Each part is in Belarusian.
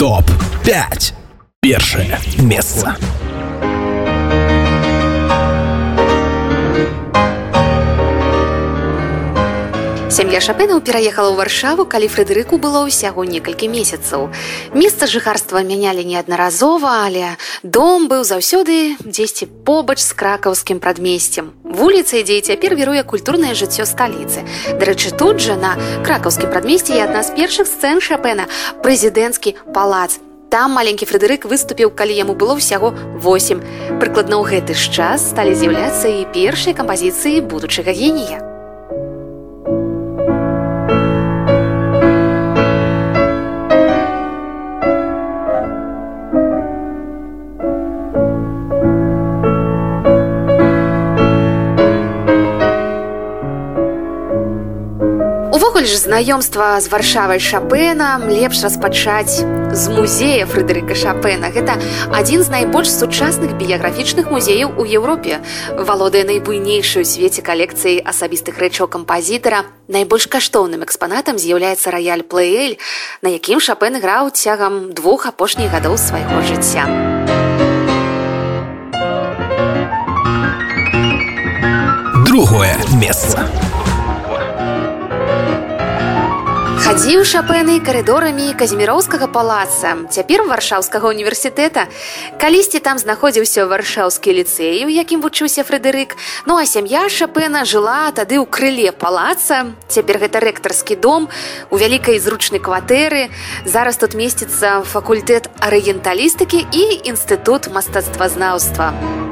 топ-5 першае месца Сям'я шапенаў пераехала ў варшаву калі фрэдырыку было ўсяго некалькі месяцаў месца жыхарства мянялі неаднаразова але дом быў заўсёды дзесьці побач з кракаўскім прадмесцем вуліца ідзе цяпер віруе культурнае жыццё сталіцы дарэчы тут жа на кракаўскім прадмесці адна з першых сцэн шапена прэзідэнцкі палац Там маленькі фрэдырык выступіў, калі яму было ўсяго 8. Прыкладна ў гэты ж час сталі з'яўляцца і першыя кампазіцыі будучага генія. Увогуле ж знаёмства з варшавай шапена лепш распачаць з музея фрыдырыка шапена гэта адзін з найбольш сучасных біяграфічных музеяў у Еўропе валодае найбуйнейшую свеце калекцыі асабістых рэчаў кампазітара найбольш каштоўным экспанатам з'яўляецца раяль плеэль на якім шапен граў цягам двух апошніх гадоў свайго жыцця. Другое месца хадзіў шапены карыдорамі казіміроўскага палаца цяпер варшаўскага універсітэта калісьці там знаходзіўся варшаўскі ліцэй у якім вучыўся фрэдырык ну а сям'я шапена жыла тады ў крыле палаца. Цяпер гэта рэктарскі дом у вялікай зручнай кватэры. Зараз тут месціцца факультэт арыенталістыкі і інстытут мастацтвазнаўства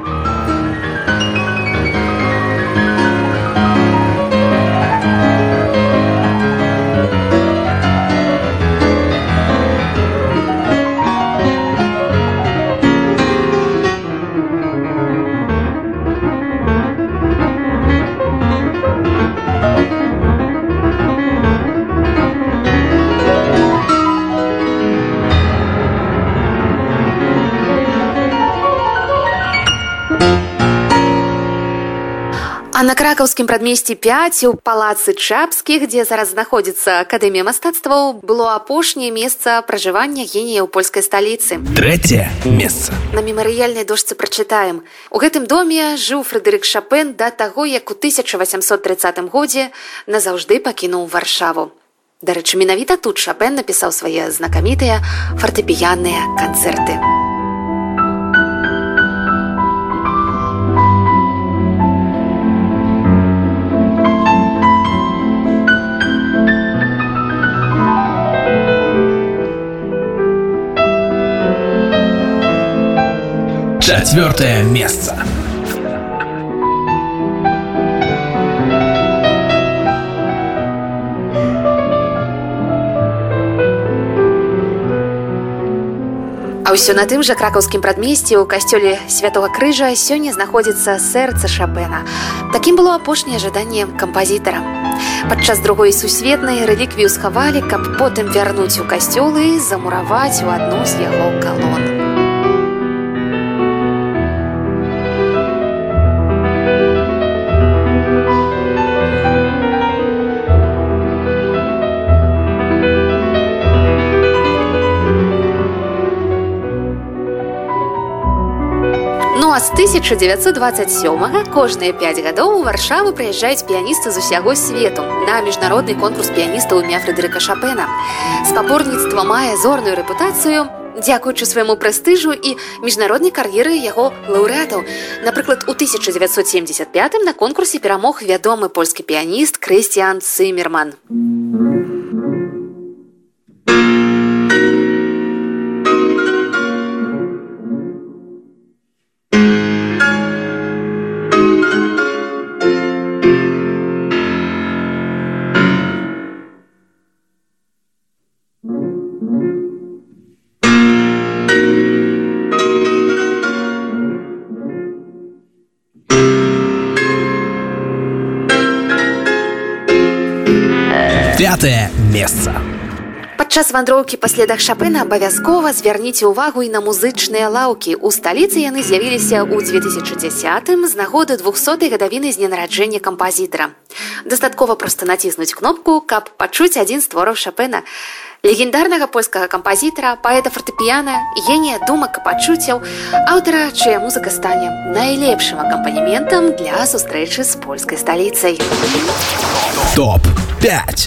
А на кракаўскім прадмесці 5 у палацы чапскіх, дзе зараз знаходзіцца акадэмія мастацтваў, было апошняе месца пражывання генія ў польскай сталіцы. Трэцяе месца. На мемарыяльнай дошцы прачытаем. У гэтым доме жыў Фредерик Шапен да таго, як у 1830 годзе назаўжды пакінуў варшаву. Дарэчы, менавіта тут Шапен напісаў свае знакамітыя фартэпіянныя канцэрты. Четвертое место. А ўсё на тым жа кракаўскім прадмесці ў касцёле святого крыжа сёння знаходзіцца сэрца шапена. Такім было апошняе жаданне кампазітара. Падчас другой сусветнай рэліквію схавалі, каб потым вярнуць у касцёлы і замураваць у адну з яго калон. З 1927 кожныя 5 гадоў у варшаву прыязджаюць піяністы з усяго свету на міжнародны конкурс піяністаў імя фредерыка шапена спаборніцтва мае зорную рэпутацыю дзякуючы свайму прэстыжу і міжнароднай кар'еры яго лаўрэатаў напрыклад у 1975 на конкурсе перамог вядомы польскі піяніст крысціан цымерман пятое месца. Падчас вандроўкі па следах шапына абавязкова звярніце ўвагу і на музычныя лаўкі. У сталіцы яны з'явіліся ў 2010 з нагоды 200 гадавіны з ненараджэння кампазітара. Дастаткова проста націснуць кнопку, каб пачуць адзін з твораў шапена. легендарнага польскага кампазітара паэта фартэпіяна генія думак і пачуццяў аўтара чыя музыка стане найлепшым акампанементам для сустрэчы з польскай сталіцай Топ 5